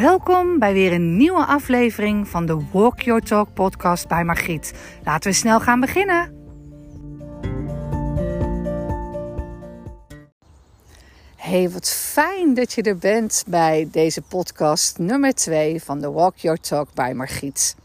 Welkom bij weer een nieuwe aflevering van de Walk Your Talk podcast bij Margriet. Laten we snel gaan beginnen. Hey, wat fijn dat je er bent bij deze podcast nummer 2 van de Walk Your Talk bij Margriet.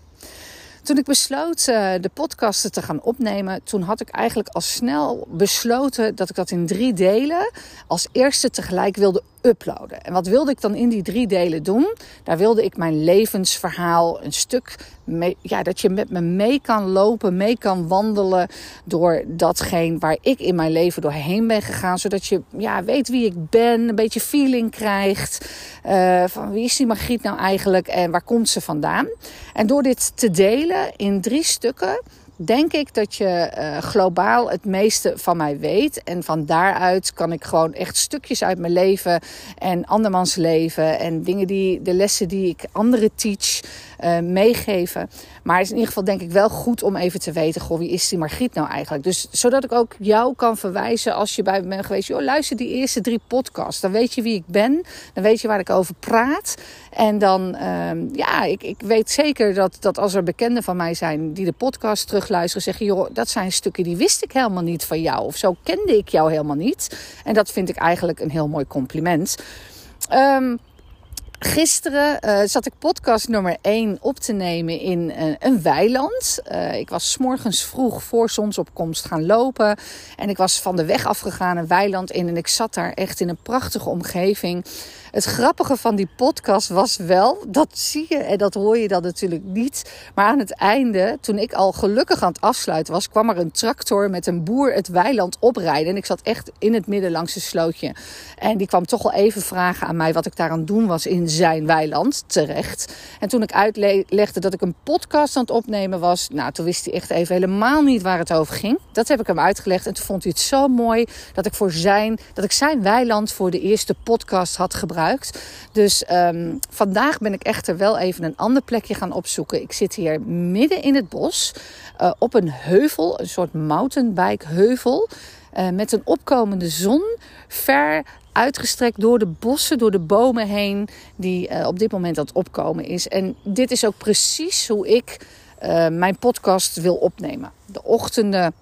Toen ik besloot uh, de podcasten te gaan opnemen, toen had ik eigenlijk al snel besloten dat ik dat in drie delen als eerste tegelijk wilde uploaden. En wat wilde ik dan in die drie delen doen? Daar wilde ik mijn levensverhaal een stuk mee, ja, dat je met me mee kan lopen, mee kan wandelen door datgene waar ik in mijn leven doorheen ben gegaan, zodat je ja, weet wie ik ben, een beetje feeling krijgt uh, van wie is die Margriet nou eigenlijk en waar komt ze vandaan? En door dit te delen in drie stukken denk ik dat je uh, globaal het meeste van mij weet. En van daaruit kan ik gewoon echt stukjes uit mijn leven en andermans leven en dingen die, de lessen die ik anderen teach, uh, meegeven. Maar het is in ieder geval denk ik wel goed om even te weten, goh, wie is die Margriet nou eigenlijk? Dus zodat ik ook jou kan verwijzen als je bij me bent geweest. Joh, luister die eerste drie podcasts. Dan weet je wie ik ben. Dan weet je waar ik over praat. En dan, uh, ja, ik, ik weet zeker dat, dat als er bekenden van mij zijn die de podcast terugluisteren, zeggen, joh, dat zijn stukken die wist ik helemaal niet van jou. Of zo kende ik jou helemaal niet. En dat vind ik eigenlijk een heel mooi compliment. Um, Gisteren uh, zat ik podcast nummer 1 op te nemen in uh, een weiland. Uh, ik was s morgens vroeg voor zonsopkomst gaan lopen. En ik was van de weg afgegaan een weiland in. En ik zat daar echt in een prachtige omgeving. Het grappige van die podcast was wel, dat zie je en dat hoor je dan natuurlijk niet. Maar aan het einde, toen ik al gelukkig aan het afsluiten was, kwam er een tractor met een boer het weiland oprijden. En ik zat echt in het midden langs een slootje. En die kwam toch wel even vragen aan mij wat ik daar aan doen was in zijn weiland, terecht. En toen ik uitlegde dat ik een podcast aan het opnemen was, nou, toen wist hij echt even helemaal niet waar het over ging. Dat heb ik hem uitgelegd en toen vond hij het zo mooi dat ik voor zijn, dat ik zijn weiland voor de eerste podcast had gebruikt. Dus um, vandaag ben ik echter wel even een ander plekje gaan opzoeken. Ik zit hier midden in het bos uh, op een heuvel, een soort mountainbike heuvel. Uh, met een opkomende zon, ver uitgestrekt door de bossen, door de bomen heen, die uh, op dit moment aan het opkomen is. En dit is ook precies hoe ik mijn podcast wil opnemen. De ochtenden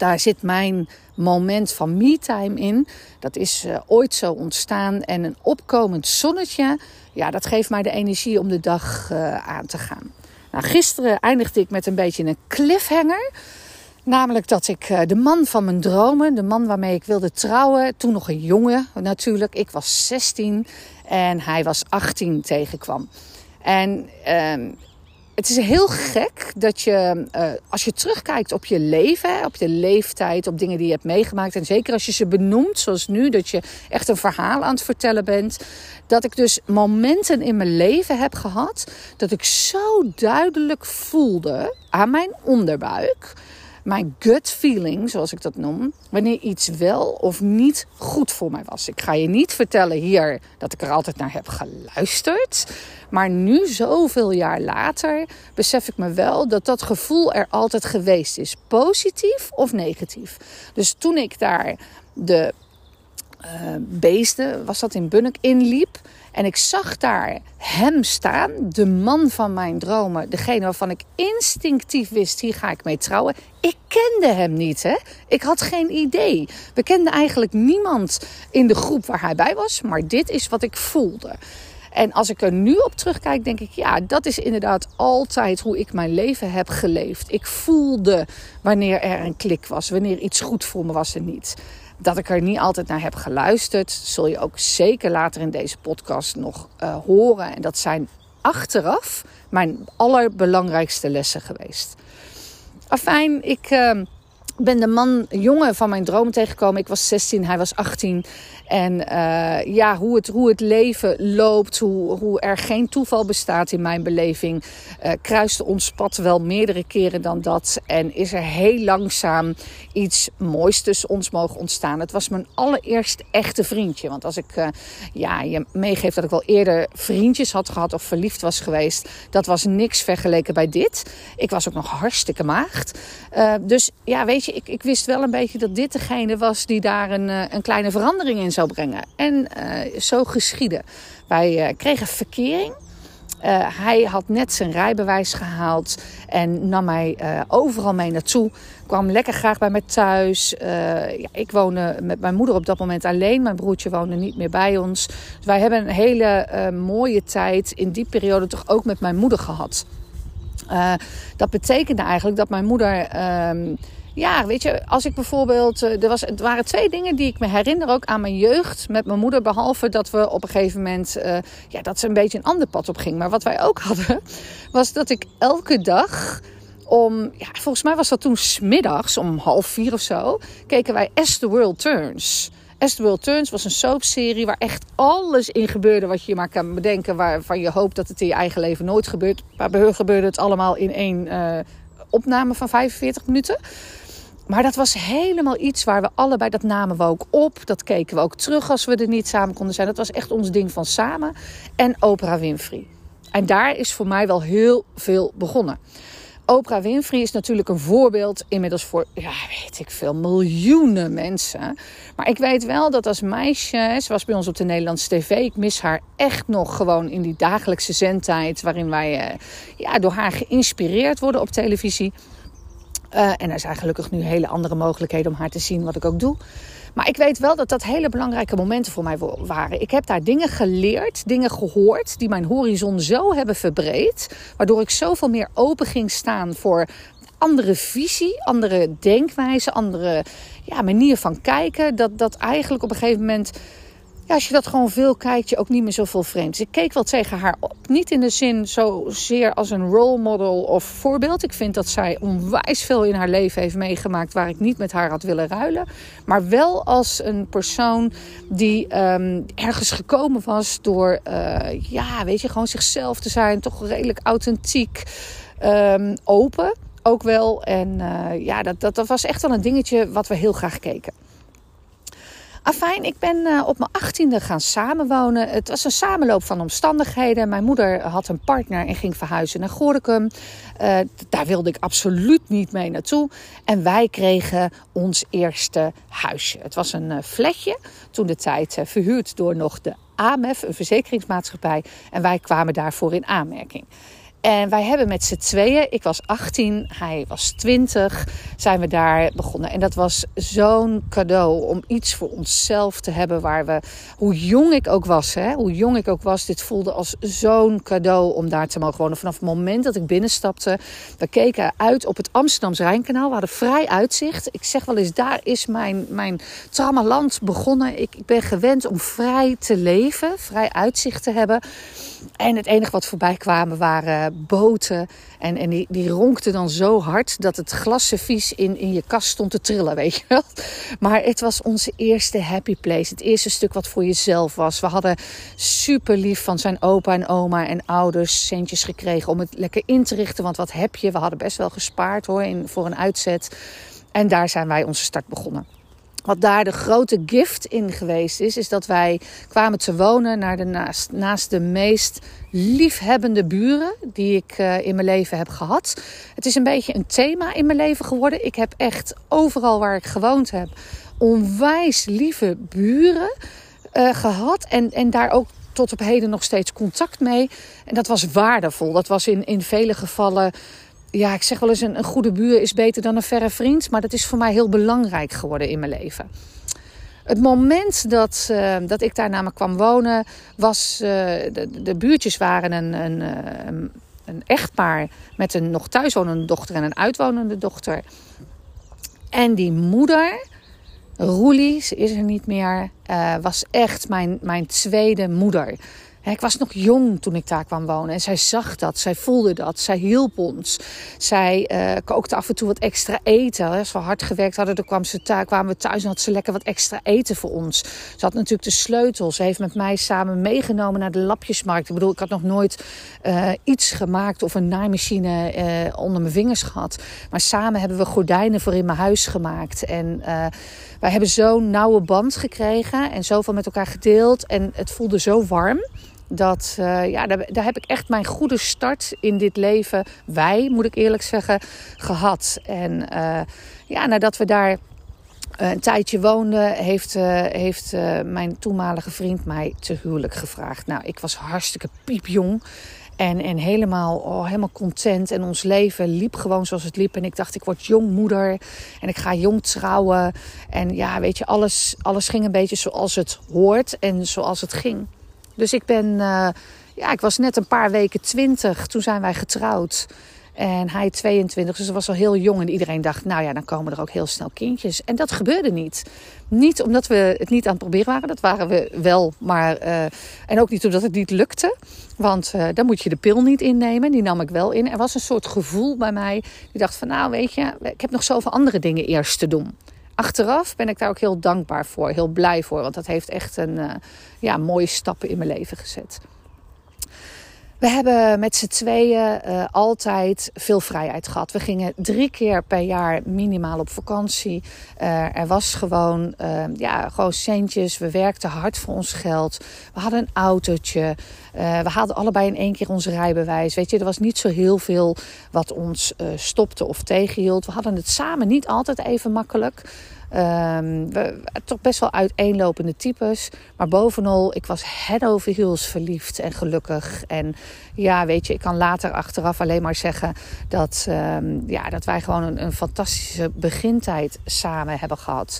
daar zit mijn moment van me-time in. Dat is uh, ooit zo ontstaan. En een opkomend zonnetje, ja, dat geeft mij de energie om de dag uh, aan te gaan. Nou, gisteren eindigde ik met een beetje een cliffhanger. Namelijk dat ik uh, de man van mijn dromen, de man waarmee ik wilde trouwen, toen nog een jongen natuurlijk. Ik was 16 en hij was 18 tegenkwam. En ehm, het is heel gek dat je, uh, als je terugkijkt op je leven, op je leeftijd, op dingen die je hebt meegemaakt. En zeker als je ze benoemt, zoals nu, dat je echt een verhaal aan het vertellen bent. Dat ik dus momenten in mijn leven heb gehad dat ik zo duidelijk voelde aan mijn onderbuik mijn gut feeling, zoals ik dat noem, wanneer iets wel of niet goed voor mij was. Ik ga je niet vertellen hier dat ik er altijd naar heb geluisterd. Maar nu, zoveel jaar later, besef ik me wel dat dat gevoel er altijd geweest is. Positief of negatief. Dus toen ik daar de uh, beesten, was dat in Bunnik, inliep en ik zag daar hem staan, de man van mijn dromen, degene waarvan ik instinctief wist, hier ga ik mee trouwen. Ik kende hem niet, hè? Ik had geen idee. We kenden eigenlijk niemand in de groep waar hij bij was, maar dit is wat ik voelde. En als ik er nu op terugkijk, denk ik, ja, dat is inderdaad altijd hoe ik mijn leven heb geleefd. Ik voelde wanneer er een klik was, wanneer iets goed voor me was en niet dat ik er niet altijd naar heb geluisterd, zul je ook zeker later in deze podcast nog uh, horen. En dat zijn achteraf mijn allerbelangrijkste lessen geweest. Afijn, ik uh, ben de man, jongen van mijn droom tegengekomen. Ik was 16, hij was 18. En uh, ja, hoe het, hoe het leven loopt, hoe, hoe er geen toeval bestaat in mijn beleving, uh, kruiste ons pad wel meerdere keren dan dat. En is er heel langzaam iets moois tussen ons mogen ontstaan. Het was mijn allereerste echte vriendje. Want als ik uh, ja, je meegeef dat ik wel eerder vriendjes had gehad of verliefd was geweest, dat was niks vergeleken bij dit. Ik was ook nog hartstikke maagd. dus ja, weet je ik, ik wist wel een beetje dat dit degene was die daar een, een kleine verandering in zou brengen. En zo geschiedde. Wij kregen verkering. Hij had net zijn rijbewijs gehaald en nam mij overal mee naartoe. Kwam lekker graag bij mij thuis. Ja, ik woonde met mijn moeder op dat moment alleen. Mijn broertje woonde niet meer bij ons. Dus wij hebben een hele mooie tijd in die periode toch ook met mijn moeder gehad. dat betekende eigenlijk dat mijn moeder ehm, ja, weet je, als ik bijvoorbeeld. Eh, er, was, er waren twee dingen die ik me herinner ook aan mijn jeugd met mijn moeder. Behalve dat we op een gegeven moment. Uh, ja, dat ze een beetje een ander pad op ging. Maar wat wij ook hadden, was dat ik elke dag. Om, ja, volgens mij was dat toen smiddags om half vier of zo. Keken wij As the World Turns. As the World Turns was een soapserie waar echt alles in gebeurde wat je maar kan bedenken. Waarvan je hoopt dat het in je eigen leven nooit gebeurt. Maar gebeurde het allemaal in één uh, opname van 45 minuten. Maar dat was helemaal iets waar we allebei, dat namen we ook op. Dat keken we ook terug als we er niet samen konden zijn. Dat was echt ons ding van samen. En Oprah Winfrey. En daar is voor mij wel heel veel begonnen. Oprah Winfrey is natuurlijk een voorbeeld inmiddels voor, ja, weet ik veel, miljoenen mensen. Maar ik weet wel dat als meisje, ze was bij ons op de Nederlandse tv, ik mis haar echt nog gewoon in die dagelijkse zendtijd waarin wij eh, ja, door haar geïnspireerd worden op televisie. Uh, en er zijn gelukkig nu hele andere mogelijkheden om haar te zien, wat ik ook doe. Maar ik weet wel dat dat hele belangrijke momenten voor mij waren. Ik heb daar dingen geleerd, dingen gehoord die mijn horizon zo hebben verbreed. Waardoor ik zoveel meer open ging staan voor andere visie, andere denkwijze, andere ja, manier van kijken. Dat, dat eigenlijk op een gegeven moment als je dat gewoon veel kijkt, je ook niet meer zoveel vreemd. Ik keek wel tegen haar op. Niet in de zin zozeer als een role model of voorbeeld. Ik vind dat zij onwijs veel in haar leven heeft meegemaakt waar ik niet met haar had willen ruilen. Maar wel als een persoon die um, ergens gekomen was door, uh, ja, weet je, gewoon zichzelf te zijn. Toch redelijk authentiek, um, open ook wel. En uh, ja, dat, dat, dat was echt wel een dingetje wat we heel graag keken. Afijn, ik ben uh, op mijn achttiende gaan samenwonen. Het was een samenloop van omstandigheden. Mijn moeder had een partner en ging verhuizen naar Gorinchem. Uh, daar wilde ik absoluut niet mee naartoe. En wij kregen ons eerste huisje. Het was een uh, flatje, toen de tijd verhuurd door nog de AMEF, een verzekeringsmaatschappij. En wij kwamen daarvoor in aanmerking. En wij hebben met z'n tweeën, ik was 18, hij was 20, zijn we daar begonnen. En dat was zo'n cadeau om iets voor onszelf te hebben waar we, hoe jong ik ook was, hè, hoe jong ik ook was, dit voelde als zo'n cadeau om daar te mogen wonen. Vanaf het moment dat ik binnenstapte, we keken uit op het Amsterdamse Rijnkanaal, we hadden vrij uitzicht. Ik zeg wel eens, daar is mijn, mijn tramaland begonnen. Ik, ik ben gewend om vrij te leven, vrij uitzicht te hebben. En het enige wat voorbij kwamen waren boten. En, en die, die ronkten dan zo hard dat het glasservies in, in je kast stond te trillen, weet je wel. Maar het was onze eerste happy place. Het eerste stuk wat voor jezelf was. We hadden super lief van zijn opa en oma en ouders centjes gekregen om het lekker in te richten. Want wat heb je? We hadden best wel gespaard hoor, in, voor een uitzet. En daar zijn wij onze start begonnen. Wat daar de grote gift in geweest is, is dat wij kwamen te wonen naar de naast, naast de meest liefhebbende buren die ik uh, in mijn leven heb gehad. Het is een beetje een thema in mijn leven geworden. Ik heb echt overal waar ik gewoond heb onwijs lieve buren uh, gehad. En, en daar ook tot op heden nog steeds contact mee. En dat was waardevol. Dat was in, in vele gevallen ja, ik zeg wel eens: een, een goede buur is beter dan een verre vriend. Maar dat is voor mij heel belangrijk geworden in mijn leven. Het moment dat, uh, dat ik daar namelijk kwam wonen, was. Uh, de, de, buurtjes waren een, een, een, uh, een echtpaar met een nog thuiswonende dochter en een uitwonende dochter. En die moeder, Roelie, ze is er niet meer, was echt mijn, mijn tweede moeder. Ik was nog jong toen ik daar kwam wonen. En zij zag dat, zij voelde dat, zij hielp ons. Zij uh, kookte af en toe wat extra eten. Als we hard gewerkt hadden, dan kwam ze kwamen we thuis en had ze lekker wat extra eten voor ons. Ze had natuurlijk de sleutels. Ze heeft met mij samen meegenomen naar de lapjesmarkt. Ik bedoel, ik had nog nooit uh, iets gemaakt of een naaimachine uh, onder mijn vingers gehad. Maar samen hebben we gordijnen voor in mijn huis gemaakt. En wij hebben zo'n nauwe band gekregen en zoveel met elkaar gedeeld. En het voelde zo warm. Dat, ja, daar, daar, heb ik echt mijn goede start in dit leven, wij moet ik eerlijk zeggen, gehad. En ja, nadat we daar een tijdje woonden, heeft, heeft mijn toenmalige vriend mij te huwelijk gevraagd. Nou, ik was hartstikke piepjong. En, en helemaal, oh, helemaal content. En ons leven liep gewoon zoals het liep. En ik dacht, ik word jongmoeder. En ik ga jong trouwen. En ja, weet je, alles, alles ging een beetje zoals het hoort. En zoals het ging. Dus ik ben, uh, ja, ik was net een paar weken twintig. Toen zijn wij getrouwd. En hij 22, dus hij was al heel jong. En iedereen dacht, nou ja, dan komen er ook heel snel kindjes. En dat gebeurde niet. Niet omdat we het niet aan het proberen waren. Dat waren we wel, maar... Uh, en ook niet omdat het niet lukte. Want uh, dan moet je de pil niet innemen. Die nam ik wel in. Er was een soort gevoel bij mij. Die dacht van, nou weet je, ik heb nog zoveel andere dingen eerst te doen. Achteraf ben ik daar ook heel dankbaar voor. Heel blij voor. Want dat heeft echt een uh, ja, mooie stappen in mijn leven gezet. We hebben met z'n tweeën uh, altijd veel vrijheid gehad. We gingen drie keer per jaar minimaal op vakantie. Uh, er was gewoon, uh, ja, gewoon centjes. We werkten hard voor ons geld. We hadden een autootje. we hadden allebei in één keer ons rijbewijs. Weet je, er was niet zo heel veel wat ons stopte of tegenhield. We hadden het samen niet altijd even makkelijk. Um, we, toch best wel uiteenlopende types. Maar bovenal, ik was head over heels verliefd en gelukkig. En ja, weet je, ik kan later achteraf alleen maar zeggen dat, um, ja, dat wij gewoon een, een, fantastische begintijd samen hebben gehad.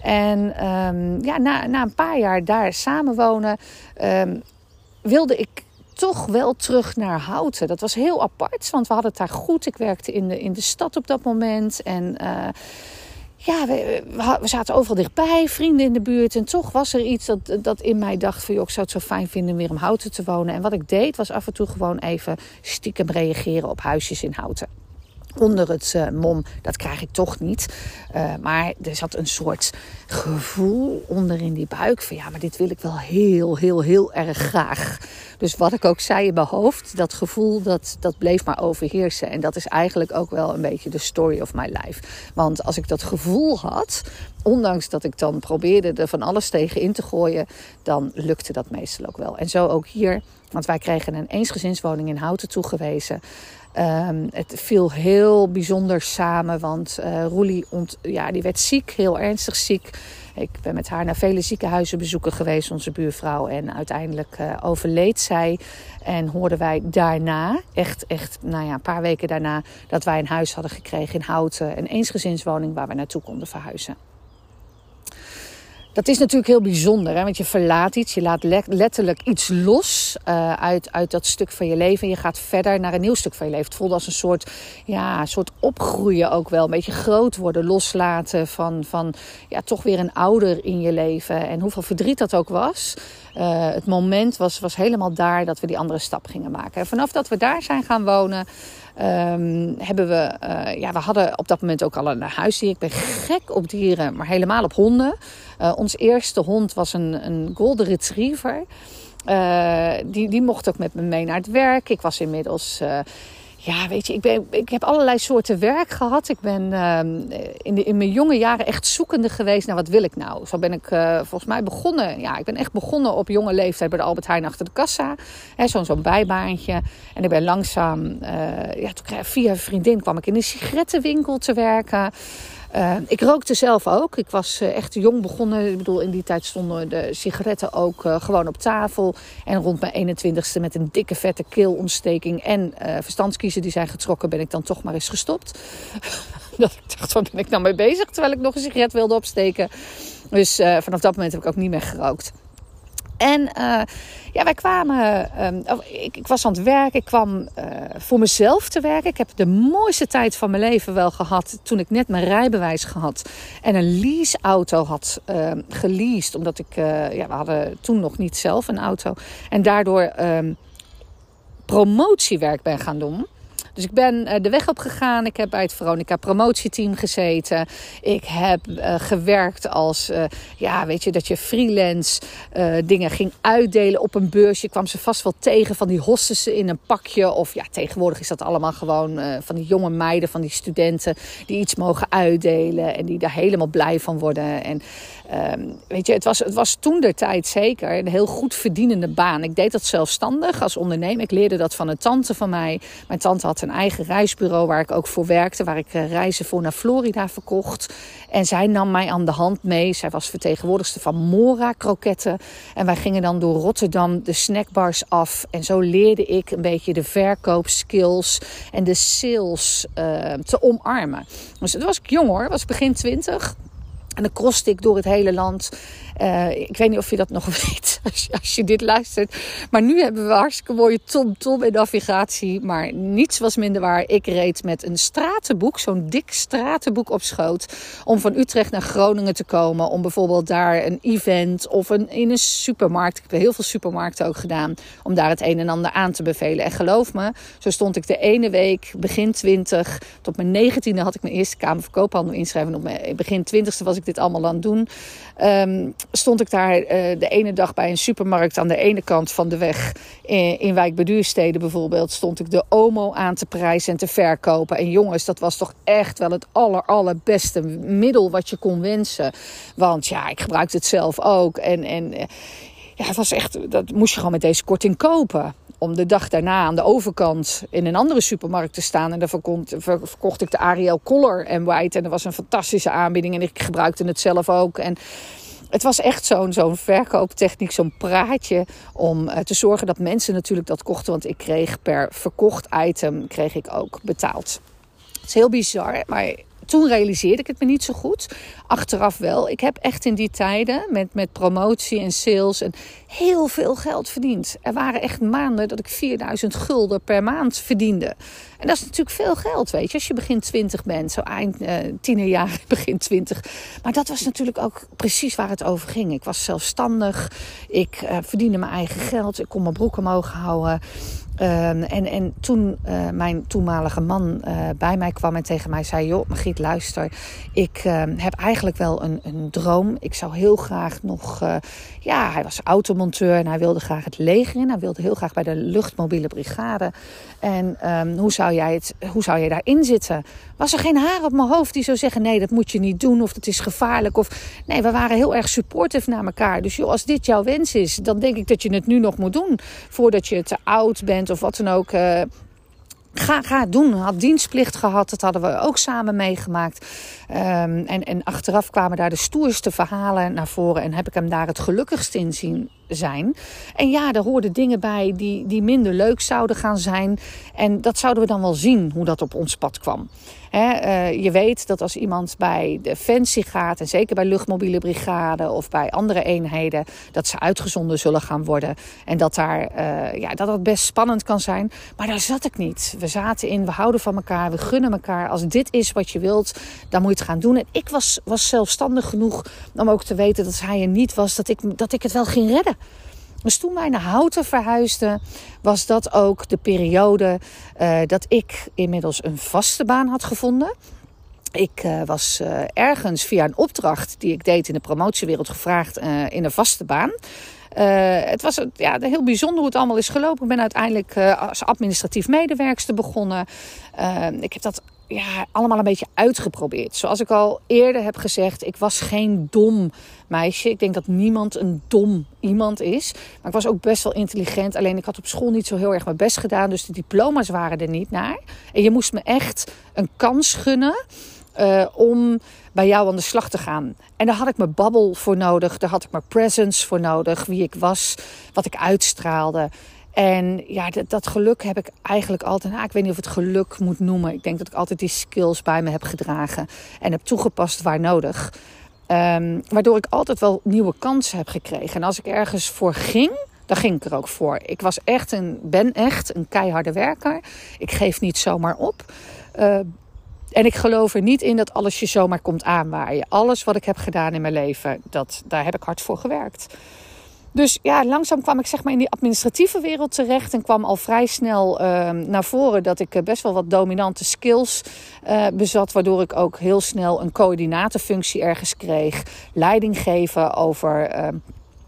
En um, ja, na, na een paar jaar daar samenwonen, wilde ik toch wel terug naar Houten. Dat was heel apart, want we hadden het daar goed. Ik werkte in de, in de stad op dat moment. En uh, ja, we, we, zaten overal dichtbij, vrienden in de buurt. En toch was er iets dat, dat in mij dacht van... joh, ik zou het zo fijn vinden weer om Houten te wonen. En wat ik deed was af en toe gewoon even stiekem reageren op huisjes in Houten onder het uh, mom, dat krijg ik toch niet. Uh, maar er zat een soort gevoel onder in die buik van ja, maar dit wil ik wel heel, heel, heel erg graag. Dus wat ik ook zei in mijn hoofd, dat gevoel dat, dat bleef maar overheersen. En dat is eigenlijk ook wel een beetje de story of my life. Want als ik dat gevoel had, ondanks dat ik dan probeerde er van alles tegen in te gooien, dan lukte dat meestal ook wel. En zo ook hier, want wij kregen een eensgezinswoning in Houten toegewezen. Um, het viel heel bijzonder samen, want uh, Roelie ja, die werd ziek, heel ernstig ziek. Ik ben met haar naar vele ziekenhuizen bezoeken geweest, onze buurvrouw. En uiteindelijk uh, overleed zij. En hoorden wij daarna, echt, echt nou ja, een paar weken daarna, dat wij een huis hadden gekregen in Houten. Een eensgezinswoning waar we naartoe konden verhuizen. Dat is natuurlijk heel bijzonder, hè? want je verlaat iets, je laat letterlijk iets los uh, uit, uit dat stuk van je leven. En je gaat verder naar een nieuw stuk van je leven. Het voelde als een soort, ja, een soort opgroeien ook wel. Een beetje groot worden, loslaten van, van ja, toch weer een ouder in je leven. En hoeveel verdriet dat ook was. Uh, het moment was, was helemaal daar dat we die andere stap gingen maken. En vanaf dat we daar zijn gaan wonen, um, hebben we, uh, ja, we hadden op dat moment ook al een huisdier. Ik ben gek op dieren, maar helemaal op honden. Uh, ons eerste hond was een, een golden retriever. Uh, die, die mocht ook met me mee naar het werk. Ik was inmiddels ja, weet je, ik, ben, ik heb allerlei soorten werk gehad. Ik ben uh, in, de, in mijn jonge jaren echt zoekende geweest naar wat wil ik nou. Zo ben ik uh, volgens mij begonnen. Ja, ik ben echt begonnen op jonge leeftijd bij de Albert Heijn achter de kassa. Zo'n zo'n bijbaantje. En ik ben langzaam, uh, ja, toen, via een vriendin kwam ik in een sigarettenwinkel te werken. Uh, ik rookte zelf ook. Ik was uh, echt jong begonnen. Ik bedoel, in die tijd stonden de sigaretten ook uh, gewoon op tafel. En rond mijn 21ste met een dikke vette keelontsteking en verstandskiezen die zijn getrokken, ben ik dan toch maar eens gestopt. dat ik dacht, waar ben ik nou mee bezig? Terwijl ik nog een sigaret wilde opsteken. Dus vanaf dat moment heb ik ook niet meer gerookt. En uh, ja, wij kwamen. Um, ik, ik, was aan het werken. Ik kwam uh, voor mezelf te werken. Ik heb de mooiste tijd van mijn leven wel gehad. Toen ik net mijn rijbewijs gehad. En een leaseauto had uh, geleased. Omdat ik. Uh, ja, we hadden toen nog niet zelf een auto. En daardoor um, promotiewerk ben gaan doen. Dus ik ben de weg op gegaan. Ik heb bij het Veronica promotieteam gezeten. Ik heb gewerkt als, ja, weet je, dat je freelance dingen ging uitdelen op een beurs. Je kwam ze vast wel tegen van die hostessen in een pakje. Of ja, tegenwoordig is dat allemaal gewoon van die jonge meiden, van die studenten die iets mogen uitdelen en die daar helemaal blij van worden. En Ehm, weet je, het was, het was toen de tijd zeker een heel goed verdienende baan. Ik deed dat zelfstandig als ondernemer. Ik leerde dat van een tante van mij. Mijn tante had een eigen reisbureau waar ik ook voor werkte. Waar ik eh, reizen voor naar Florida verkocht. En zij nam mij aan de hand mee. Zij was vertegenwoordigster van Mora kroketten. En wij gingen dan door Rotterdam de snackbars af. En zo leerde ik een beetje de verkoopskills en de sales uh, te omarmen. Dus toen was ik jong hoor, was begin twintig. En dan croste ik door het hele land. Uh, ik weet niet of je dat nog weet als je, als je, dit luistert. Maar nu hebben we hartstikke mooie tom-tom en navigatie. Maar niets was minder waar. Ik reed met een stratenboek, zo'n dik stratenboek op schoot. Om van Utrecht naar Groningen te komen. Om bijvoorbeeld daar een event of een, in een supermarkt. Ik heb heel veel supermarkten ook gedaan. Om daar het een en ander aan te bevelen. En geloof me, zo stond ik de ene week, begin 20. Tot mijn negentiende had ik mijn eerste Kamer Verkoophandel inschrijven. Op mijn begin twintigste was ik dit allemaal aan het doen. Um, stond ik daar uh, de ene dag bij een supermarkt aan de ene kant van de weg. In, in Wijk bijvoorbeeld. Stond ik de Omo aan te prijzen en te verkopen. En jongens, dat was toch echt wel het aller, allerbeste middel wat je kon wensen. Want ja, ik gebruikte het zelf ook. En, en eh, ja, het was echt, dat moest je gewoon met deze korting kopen om de dag daarna aan de overkant in een andere supermarkt te staan. En daar verkocht, ik de Ariel Collar en White. En dat was een fantastische aanbieding. En ik gebruikte het zelf ook. En het was echt zo'n verkooptechniek, zo'n praatje om uh, te zorgen dat mensen natuurlijk dat kochten. Want ik kreeg per verkocht item kreeg ik ook betaald. Het is heel bizar, maar toen realiseerde ik het me niet zo goed. Achteraf wel. Ik heb echt in die tijden met, met promotie en sales en heel veel geld verdiend. Er waren echt maanden dat ik 4000 gulden per maand verdiende. En dat is natuurlijk veel geld, weet je. Als je begin 20 bent, zo eind uh, tienerjaar, begin 20. Maar dat was natuurlijk ook precies waar het over ging. Ik was zelfstandig. Ik uh, verdiende mijn eigen geld. Ik kon mijn broek omhoog houden. Um, en, en toen uh, mijn toenmalige man uh, bij mij kwam en tegen mij zei: Joh, Margriet, luister. Ik uh, heb eigenlijk wel een, een droom. Ik zou heel graag nog. Uh, ja, hij was automonteur en hij wilde graag het leger in. Hij wilde heel graag bij de luchtmobiele brigade. En um, hoe, zou jij het, hoe zou jij daarin zitten? Was er geen haar op mijn hoofd die zou zeggen: nee, dat moet je niet doen of dat is gevaarlijk? Of nee, we waren heel erg supportive naar elkaar. Dus joh, als dit jouw wens is, dan denk ik dat je het nu nog moet doen. Voordat je te oud bent of wat dan ook. Uh, Ga, ga doen. Had dienstplicht gehad. Dat hadden we ook samen meegemaakt. Um, en, en achteraf kwamen daar de stoerste verhalen naar voren. En heb ik hem daar het gelukkigst in zien zijn. En ja, er hoorden dingen bij die, die minder leuk zouden gaan zijn. En dat zouden we dan wel zien hoe dat op ons pad kwam. uh, je weet dat als iemand bij Defensie gaat, en zeker bij luchtmobiele brigade of bij andere eenheden, dat ze uitgezonden zullen gaan worden. En dat, daar, uh, ja, dat dat best spannend kan zijn. Maar daar zat ik niet. We zaten in, we houden van elkaar, we gunnen elkaar. Als dit is wat je wilt, dan moet je het gaan doen. En ik was, was zelfstandig genoeg om ook te weten dat hij er niet was, dat ik, dat ik het wel ging redden. Dus toen wij naar Houten verhuisden, was dat ook de periode uh, dat ik inmiddels een vaste baan had gevonden. Ik uh, was uh, ergens via een opdracht die ik deed in de promotiewereld gevraagd in een vaste baan. het was ja, heel bijzonder hoe het allemaal is gelopen. Ik ben uiteindelijk als administratief medewerkster begonnen. ik heb dat ja, allemaal een beetje uitgeprobeerd. Zoals ik al eerder heb gezegd, ik was geen dom meisje. Ik denk dat niemand een dom iemand is. Maar ik was ook best wel intelligent. Alleen ik had op school niet zo heel erg mijn best gedaan. Dus de diploma's waren er niet naar. En je moest me echt een kans gunnen. Uh, om bij jou aan de slag te gaan. En daar had ik mijn babbel voor nodig. Daar had ik mijn presence voor nodig. Wie ik was, wat ik uitstraalde. En ja, dat, dat, geluk heb ik eigenlijk altijd. Nou, ik weet niet of het geluk moet noemen. Ik denk dat ik altijd die skills bij me heb gedragen en heb toegepast waar nodig. Um, waardoor ik altijd wel nieuwe kansen heb gekregen. En als ik ergens voor ging, dan ging ik er ook voor. Ik was echt een, ben echt een keiharde werker. Ik geef niet zomaar op. Uh, en ik geloof er niet in dat alles je zomaar komt aanwaaien. Alles wat ik heb gedaan in mijn leven, dat, daar heb ik hard voor gewerkt. Dus ja, langzaam kwam ik zeg maar in die administratieve wereld terecht. En kwam al vrij snel ehm, naar voren dat ik best wel wat dominante skills uh, bezat. Waardoor ik ook heel snel een coördinatorfunctie ergens kreeg. Leiding geven over ehm,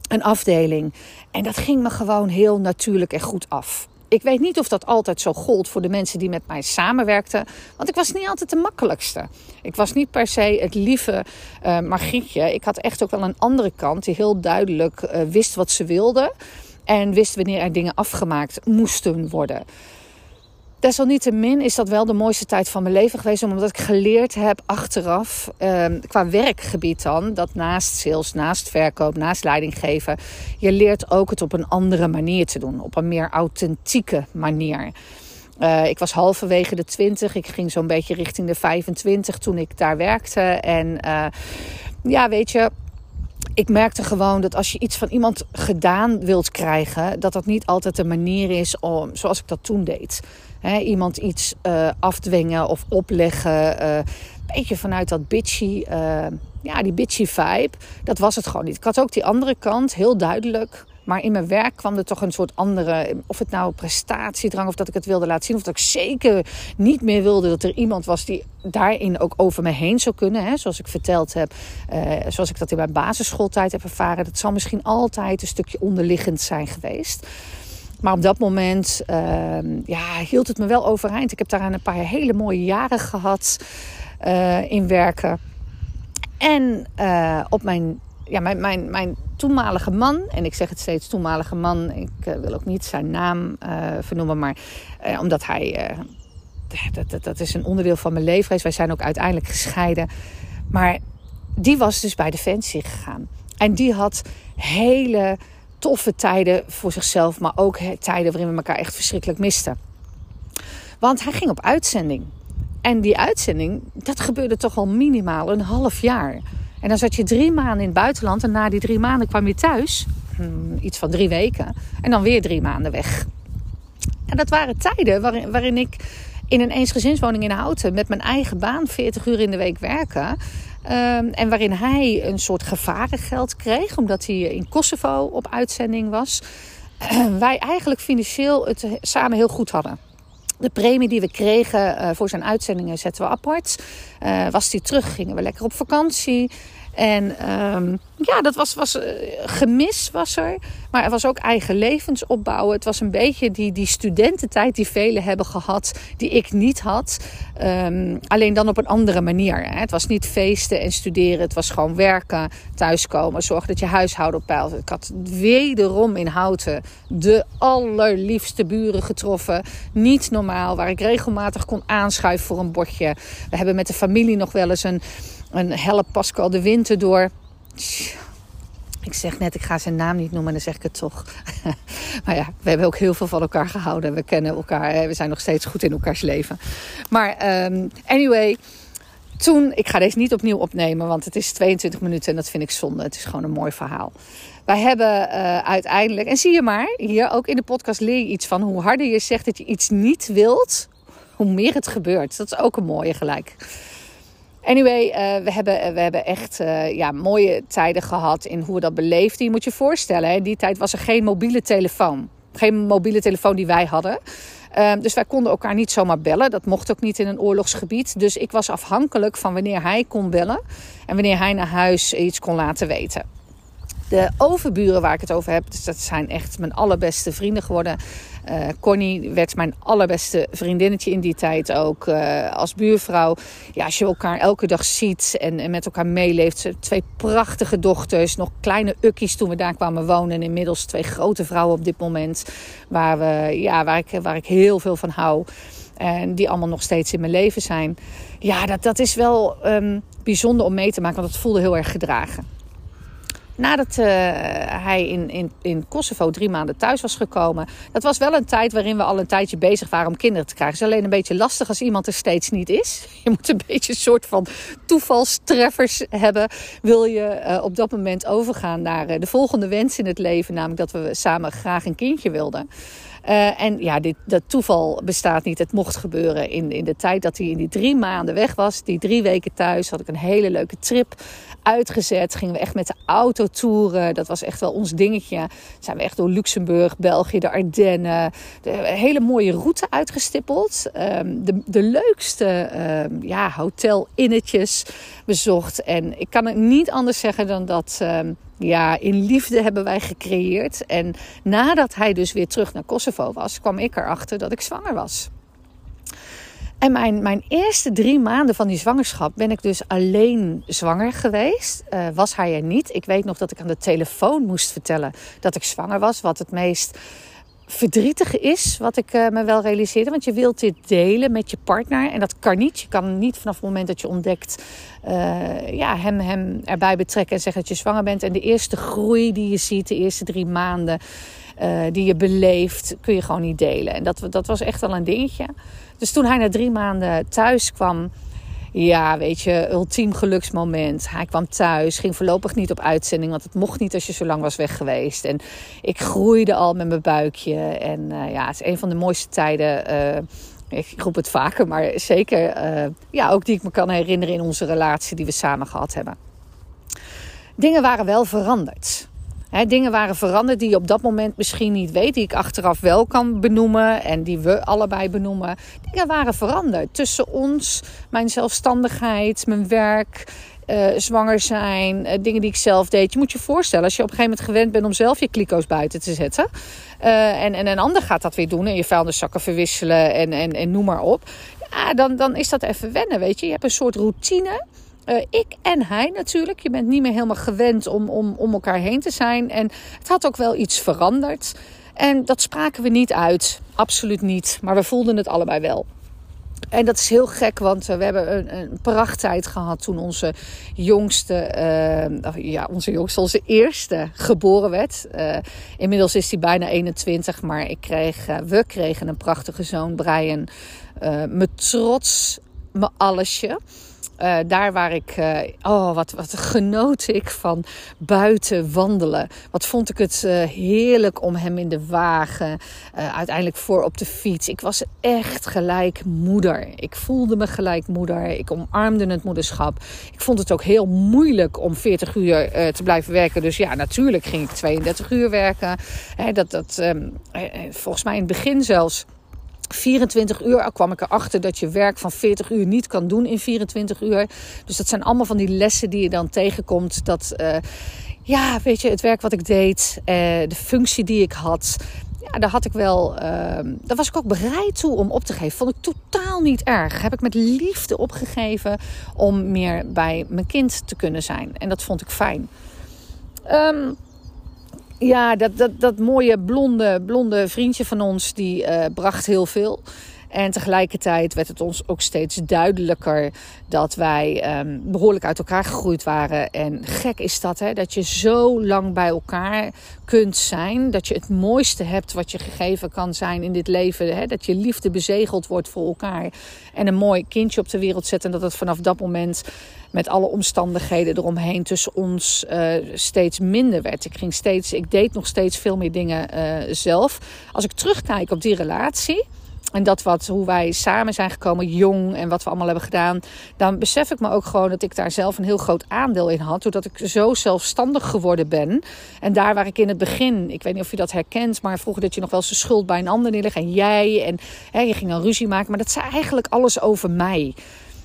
een afdeling. En dat ging me gewoon heel natuurlijk en goed af. Ik weet niet of dat altijd zo gold voor de mensen die met mij samenwerkten. Want ik was niet altijd de makkelijkste. Ik was niet per se het lieve uh, Margrietje. Ik had echt ook wel een andere kant die heel duidelijk uh, wist wat ze wilde. En wist wanneer er dingen afgemaakt moesten worden. Desalniettemin is dat wel de mooiste tijd van mijn leven geweest. Omdat ik geleerd heb achteraf, eh, qua werkgebied dan, dat naast sales, naast verkoop, naast leidinggeven, je leert ook het op een andere manier te doen. Op een meer authentieke manier. Uh, ik was halverwege de 20. Ik ging zo'n beetje richting de 25 toen ik daar werkte. En uh, ja, weet je, ik merkte gewoon dat als je iets van iemand gedaan wilt krijgen, dat dat niet altijd de manier is om, zoals ik dat toen deed iemand iets uh, afdwingen of opleggen. Uh, beetje vanuit dat bitchy, uh, ja, die bitchy vibe. Dat was het gewoon niet. Ik had ook die andere kant, heel duidelijk. Maar in mijn werk kwam er toch een soort andere, of het nou prestatiedrang of dat ik het wilde laten zien. Of dat ik zeker niet meer wilde dat er iemand was die daarin ook over me heen zou kunnen. Hè? Zoals ik verteld heb, zoals ik dat in mijn basisschooltijd heb ervaren. Dat zal misschien altijd een stukje onderliggend zijn geweest. Maar op dat moment uh, ja, hield het me wel overeind. Ik heb daar een paar hele mooie jaren gehad uh, in werken. En uh, op mijn, ja, mijn, mijn, mijn toenmalige man, en ik zeg het steeds toenmalige man, ik uh, wil ook niet zijn naam vernoemen, maar omdat hij, dat, dat, dat is een onderdeel van mijn leven. Wij zijn ook uiteindelijk gescheiden. Maar die was dus bij Defensie gegaan. En die had hele toffe tijden voor zichzelf, maar ook tijden waarin we elkaar echt verschrikkelijk misten. Want hij ging op uitzending. En die uitzending, dat gebeurde toch al minimaal een half jaar. En dan zat je drie maanden in het buitenland en na die drie maanden kwam je thuis. Hmm, iets van drie weken. En dan weer drie maanden weg. En dat waren tijden waarin, waarin ik in een eensgezinswoning in Houten met mijn eigen baan 40 uur in de week werken. Um, en waarin hij een soort gevarengeld kreeg, omdat hij in Kosovo op uitzending was. Wij eigenlijk financieel het samen heel goed hadden. De premie die we kregen uh, voor zijn uitzendingen zetten we apart. Uh, was hij terug, gingen we lekker op vakantie. En um, ja, dat was, was uh, gemis was er. Maar er was ook eigen levensopbouwen. Het was een beetje die, die studententijd die velen hebben gehad, die ik niet had. Um, alleen dan op een andere manier. Hè. Het was niet feesten en studeren. Het was gewoon werken, thuiskomen, zorgen dat je huishouden op peil. Ik had wederom in Houten de allerliefste buren getroffen. Niet normaal, waar ik regelmatig kon aanschuiven voor een bordje. We hebben met de familie nog wel eens een een help Pascal de winter door. Ik zeg net, ik ga zijn naam niet noemen, dan zeg ik het toch. maar ja, we hebben ook heel veel van elkaar gehouden. We kennen elkaar, we zijn nog steeds goed in elkaars leven. Maar um, anyway, toen, ik ga deze niet opnieuw opnemen, want het is 22 minuten en dat vind ik zonde. Het is gewoon een mooi verhaal. Wij hebben uh, uiteindelijk, en zie je maar, hier ook in de podcast leer je iets van. Hoe harder je zegt dat je iets niet wilt, hoe meer het gebeurt. Dat is ook een mooie gelijk. Anyway, uh, we, hebben, we hebben echt uh, ja, mooie tijden gehad in hoe we dat beleefden. Je moet je voorstellen, in die tijd was er geen mobiele telefoon. Geen mobiele telefoon die wij hadden. Uh, dus wij konden elkaar niet zomaar bellen. Dat mocht ook niet in een oorlogsgebied. Dus ik was afhankelijk van wanneer hij kon bellen. En wanneer hij naar huis iets kon laten weten. De overburen waar ik het over heb, dus dat zijn echt mijn allerbeste vrienden geworden. Uh, Connie werd mijn allerbeste vriendinnetje in die tijd ook uh, als buurvrouw. Ja, als je elkaar elke dag ziet en, en met elkaar meeleeft. Twee prachtige dochters, nog kleine ukkies toen we daar kwamen wonen. En inmiddels twee grote vrouwen op dit moment. Waar, we, ja, waar, ik, waar ik heel veel van hou. En die allemaal nog steeds in mijn leven zijn. Ja, dat, dat is wel um, bijzonder om mee te maken, want het voelde heel erg gedragen. Nadat uh, hij in, in, in Kosovo drie maanden thuis was gekomen. Dat was wel een tijd waarin we al een tijdje bezig waren om kinderen te krijgen. Het is alleen een beetje lastig als iemand er steeds niet is. Je moet een beetje een soort van toevalstreffers hebben. Wil je uh, op dat moment overgaan naar uh, de volgende wens in het leven. Namelijk dat we samen graag een kindje wilden. Uh, en ja, dit, dat toeval bestaat niet. Het mocht gebeuren in, in de tijd dat hij in die drie maanden weg was. Die drie weken thuis had ik een hele leuke trip uitgezet. Gingen we echt met de auto toeren. Dat was echt wel ons dingetje. Zijn we echt door Luxemburg, België, de Ardennen. De hele mooie route uitgestippeld. Um, de, de leukste um, ja, hotel-innetjes bezocht. En ik kan het niet anders zeggen dan dat... Um, ja, in liefde hebben wij gecreëerd. En nadat hij dus weer terug naar Kosovo was, kwam ik erachter dat ik zwanger was. En mijn, mijn eerste drie maanden van die zwangerschap ben ik dus alleen zwanger geweest. Uh, was hij er niet. Ik weet nog dat ik aan de telefoon moest vertellen dat ik zwanger was. Wat het meest verdrietige is, wat ik uh, me wel realiseerde. Want je wilt dit delen met je partner. En dat kan niet. Je kan niet vanaf het moment dat je ontdekt... Uh, ja, hem, hem erbij betrekken en zeggen dat je zwanger bent. En de eerste groei die je ziet, de eerste drie maanden... Uh, die je beleeft, kun je gewoon niet delen. En dat, dat was echt al een dingetje. Dus toen hij na drie maanden thuis kwam, ja, weet je, ultiem geluksmoment. Hij kwam thuis, ging voorlopig niet op uitzending, want het mocht niet als je zo lang was weg geweest. En ik groeide al met mijn buikje. En uh, ja, het is een van de mooiste tijden. Uh, ik roep het vaker, maar zeker uh, ja, ook die ik me kan herinneren in onze relatie die we samen gehad hebben. Dingen waren wel veranderd dingen waren veranderd die je op dat moment misschien niet weet, die ik achteraf wel kan benoemen en die we allebei benoemen. Dingen waren veranderd tussen ons, mijn zelfstandigheid, mijn werk, uh, zwanger zijn, uh, dingen die ik zelf deed. Je moet je voorstellen, als je op een gegeven moment gewend bent om zelf je kliko's buiten te zetten. Uh, en, en een ander gaat dat weer doen en je vuilniszakken verwisselen en, en, en noem maar op. Ja, dan, dan is dat even wennen, weet je. Je hebt een soort routine. Uh, ik en hij natuurlijk. Je bent niet meer helemaal gewend om, om, om elkaar heen te zijn. En het had ook wel iets veranderd. En dat spraken we niet uit. Absoluut niet. Maar we voelden het allebei wel. En dat is heel gek, want we hebben een, een prachttijd gehad toen onze jongste, uh, ja, onze jongste, onze eerste geboren werd. Inmiddels is hij bijna 21, maar ik kreeg, we kregen een prachtige zoon, Brian. me trots, me allesje. Uh, daar waar ik, uh, oh wat, wat genoot ik van buiten wandelen. Wat vond ik het uh, heerlijk om hem in de wagen, uiteindelijk voor op de fiets. Ik was echt gelijk moeder. Ik voelde me gelijk moeder. Ik omarmde het moederschap. Ik vond het ook heel moeilijk om 40 uur te blijven werken. Dus ja, natuurlijk ging ik 32 uur werken. Hè, dat, dat, um, volgens mij in het begin zelfs 24 uur kwam ik erachter dat je werk van 40 uur niet kan doen in 24 uur. Dus dat zijn allemaal van die lessen die je dan tegenkomt. Dat, uh, ja, weet je, het werk wat ik deed, uh, de functie die ik had. Ja, daar had ik wel. Uh, daar was ik ook bereid toe om op te geven. Vond ik totaal niet erg. Heb ik met liefde opgegeven om meer bij mijn kind te kunnen zijn. En dat vond ik fijn. Um, ja, dat, dat, dat mooie blonde, blonde vriendje van ons, die uh, bracht heel veel. En tegelijkertijd werd het ons ook steeds duidelijker dat wij um, behoorlijk uit elkaar gegroeid waren. En gek is dat, hè? dat je zo lang bij elkaar kunt zijn. Dat je het mooiste hebt wat je gegeven kan zijn in dit leven. Hè? Dat je liefde bezegeld wordt voor elkaar. En een mooi kindje op de wereld zet. En dat het vanaf dat moment met alle omstandigheden eromheen tussen ons uh, steeds minder werd. Ik, ging steeds, ik deed nog steeds veel meer dingen uh, zelf. Als ik terugkijk op die relatie en dat wat, hoe wij samen zijn gekomen, jong en wat we allemaal hebben gedaan. Dan besef ik me ook gewoon dat ik daar zelf een heel groot aandeel in had. Doordat ik zo zelfstandig geworden ben. En daar waar ik in het begin, ik weet niet of je dat herkent, maar vroeger dat je nog wel eens de schuld bij een ander neerlegt. En jij, en hè, je ging dan ruzie maken. Maar dat zei eigenlijk alles over mij.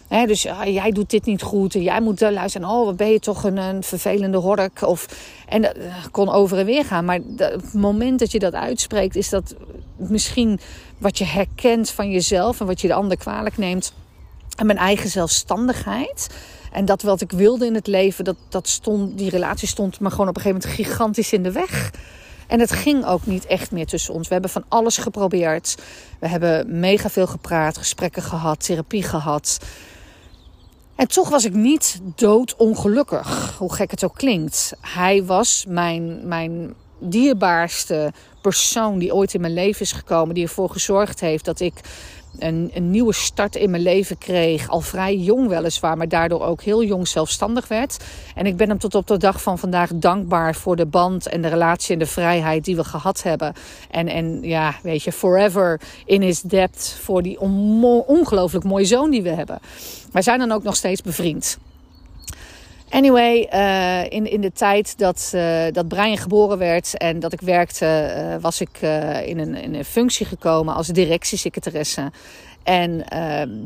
Dus ah, jij doet dit niet goed en jij moet luisteren. Oh, wat ben je toch een, vervelende hork. Of, en dat uh, kon over en weer gaan. Maar het moment dat je dat uitspreekt, is dat misschien wat je herkent van jezelf en wat je de ander kwalijk neemt. En mijn eigen zelfstandigheid. En dat wat ik wilde in het leven, dat, dat stond, die relatie stond me gewoon op een gegeven moment gigantisch in de weg. En het ging ook niet echt meer tussen ons. We hebben van alles geprobeerd. We hebben mega veel gepraat, gesprekken gehad, therapie gehad. En toch was ik niet doodongelukkig, hoe gek het ook klinkt. Hij was mijn, mijn dierbaarste persoon die ooit in mijn leven is gekomen, die ervoor gezorgd heeft dat ik een, een, nieuwe start in mijn leven kreeg. Al vrij jong weliswaar, maar daardoor ook heel jong zelfstandig werd. En ik ben hem tot op de dag van vandaag dankbaar voor de band en de relatie en de vrijheid die we gehad hebben. En, en ja, weet je, forever in his depth voor die ongelooflijk mooie zoon die we hebben. Wij zijn dan ook nog steeds bevriend. Anyway, uh, in, in de tijd dat, uh, dat Brian geboren werd en dat ik werkte, uh, was ik in, een, in een functie gekomen als directiesecretaresse. En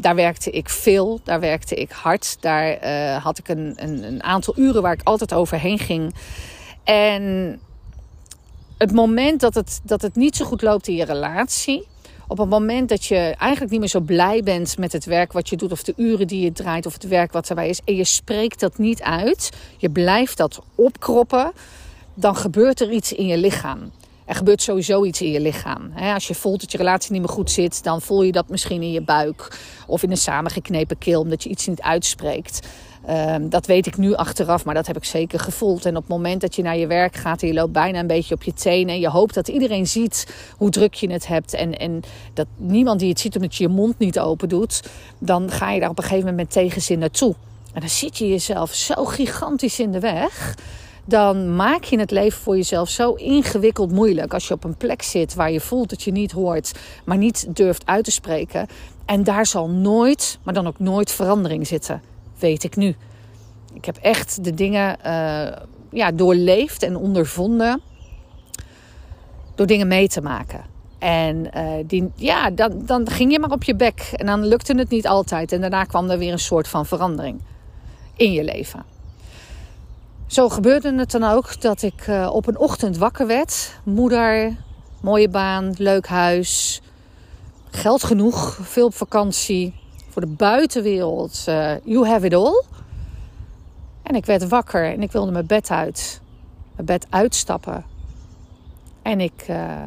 daar werkte ik veel, daar werkte ik hard. Daar had ik een, een, een aantal uren waar ik altijd overheen ging. En het moment dat het, dat het niet zo goed loopt in je relatie, op het moment dat je eigenlijk niet meer zo blij bent met het werk wat je doet, of de uren die je draait, of het werk wat erbij is, en je spreekt dat niet uit, je blijft dat opkroppen, dan gebeurt er iets in je lichaam. Er gebeurt sowieso iets in je lichaam. Als je voelt dat je relatie niet meer goed zit, dan voel je dat misschien in je buik of in een samengeknepen keel, omdat je iets niet uitspreekt. Ehm, dat weet ik nu achteraf, maar dat heb ik zeker gevoeld. En op het moment dat je naar je werk gaat en je loopt bijna een beetje op je tenen. En je hoopt dat iedereen ziet hoe druk je het hebt. En, en dat niemand die het ziet omdat je je mond niet open doet. Dan ga je daar op een gegeven moment met tegenzin naartoe. En dan zit je jezelf zo gigantisch in de weg. Dan maak je het leven voor jezelf zo ingewikkeld moeilijk. Als je op een plek zit waar je voelt dat je niet hoort, maar niet durft uit te spreken. En daar zal nooit, maar dan ook nooit verandering zitten weet ik nu. Ik heb echt de dingen uh, ja, doorleefd en ondervonden door dingen mee te maken. En uh, die, ja, dan, dan ging je maar op je bek. En dan lukte het niet altijd. En daarna kwam er weer een soort van verandering in je leven. Zo gebeurde het dan ook dat ik uh, op een ochtend wakker werd. Moeder, mooie baan, leuk huis, geld genoeg, veel op vakantie voor de buitenwereld. Uh, you have it all. En ik werd wakker en ik wilde mijn bed uit. Mijn bed uitstappen. En ik uh,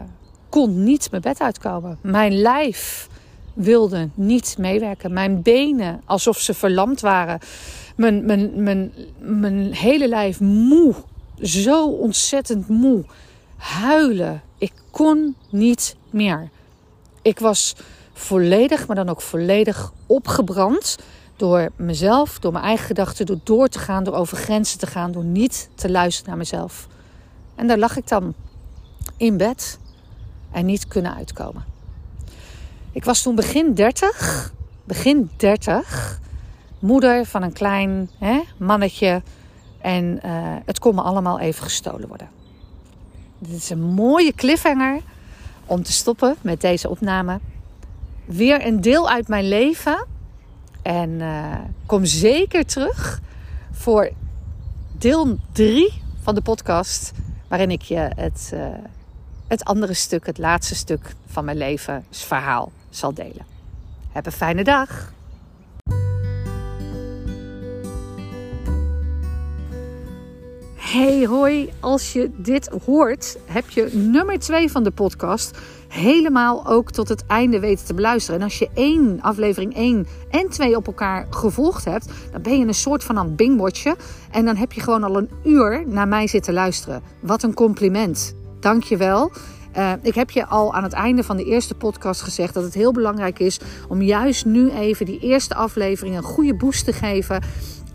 kon niet mijn bed uitkomen. Mijn lijf wilde niet meewerken. Mijn benen alsof ze verlamd waren. Mijn, mijn, mijn, mijn hele lijf moe. Zo ontzettend moe. Huilen. Ik kon niet meer. Ik was volledig, maar dan ook volledig opgebrand door mezelf, door mijn eigen gedachten, door door te gaan, door over grenzen te gaan, door niet te luisteren naar mezelf. En daar lag ik dan in bed en niet kunnen uitkomen. Ik was toen begin 30, begin 30, moeder van een klein hè, mannetje. En uh, het kon me allemaal even gestolen worden. Dit is een mooie cliffhanger om te stoppen met deze opname weer een deel uit mijn leven. En uh, kom zeker terug voor deel 3 van de podcast. Waarin ik je het, uh, het andere stuk, het laatste stuk van mijn levensverhaal zal delen. Heb een fijne dag. Hey hoi, als je dit hoort, heb je nummer 2 van de podcast helemaal ook tot het einde weten te beluisteren. En als je één aflevering 1 en 2 op elkaar gevolgd hebt, dan ben je een soort van aan bingwatchen. En dan heb je gewoon al een uur naar mij zitten luisteren. Wat een compliment. Dank je wel. Uh, ik heb je al aan het einde van de eerste podcast gezegd dat het heel belangrijk is om juist nu even die eerste aflevering een goede boost te geven.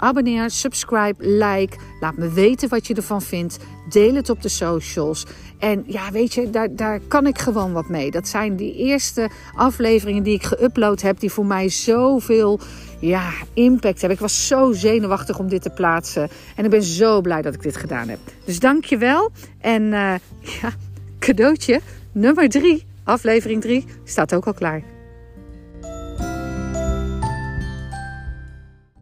Abonneer, subscribe, like. Laat me weten wat je ervan vindt. Deel het op de socials. En ja, weet je, daar, daar kan ik gewoon wat mee. Dat zijn die eerste afleveringen die ik geüpload heb, die voor mij zoveel ja, impact hebben. Ik was zo zenuwachtig om dit te plaatsen. En ik ben zo blij dat ik dit gedaan heb. Dus dank je wel. En uh, ja, cadeautje nummer drie, aflevering drie, staat ook al klaar.